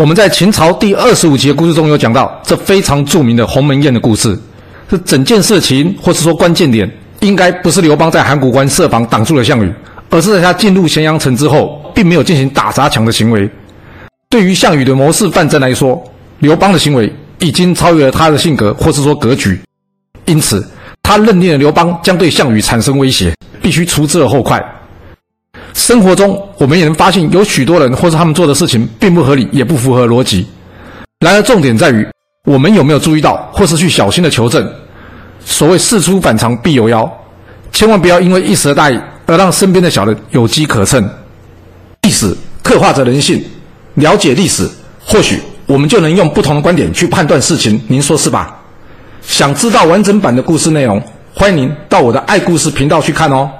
我们在秦朝第二十五集的故事中有讲到，这非常著名的鸿门宴的故事。这整件事情，或是说关键点，应该不是刘邦在函谷关设防挡住了项羽，而是在他进入咸阳城之后，并没有进行打砸抢的行为。对于项羽的谋士范增来说，刘邦的行为已经超越了他的性格，或是说格局，因此他认定了刘邦将对项羽产生威胁，必须除之而后快。生活中，我们也能发现有许多人或是他们做的事情并不合理，也不符合逻辑。然而，重点在于我们有没有注意到，或是去小心的求证。所谓事出反常必有妖，千万不要因为一时的大意而让身边的小人有机可乘。历史刻画着人性，了解历史，或许我们就能用不同的观点去判断事情。您说是吧？想知道完整版的故事内容，欢迎您到我的爱故事频道去看哦。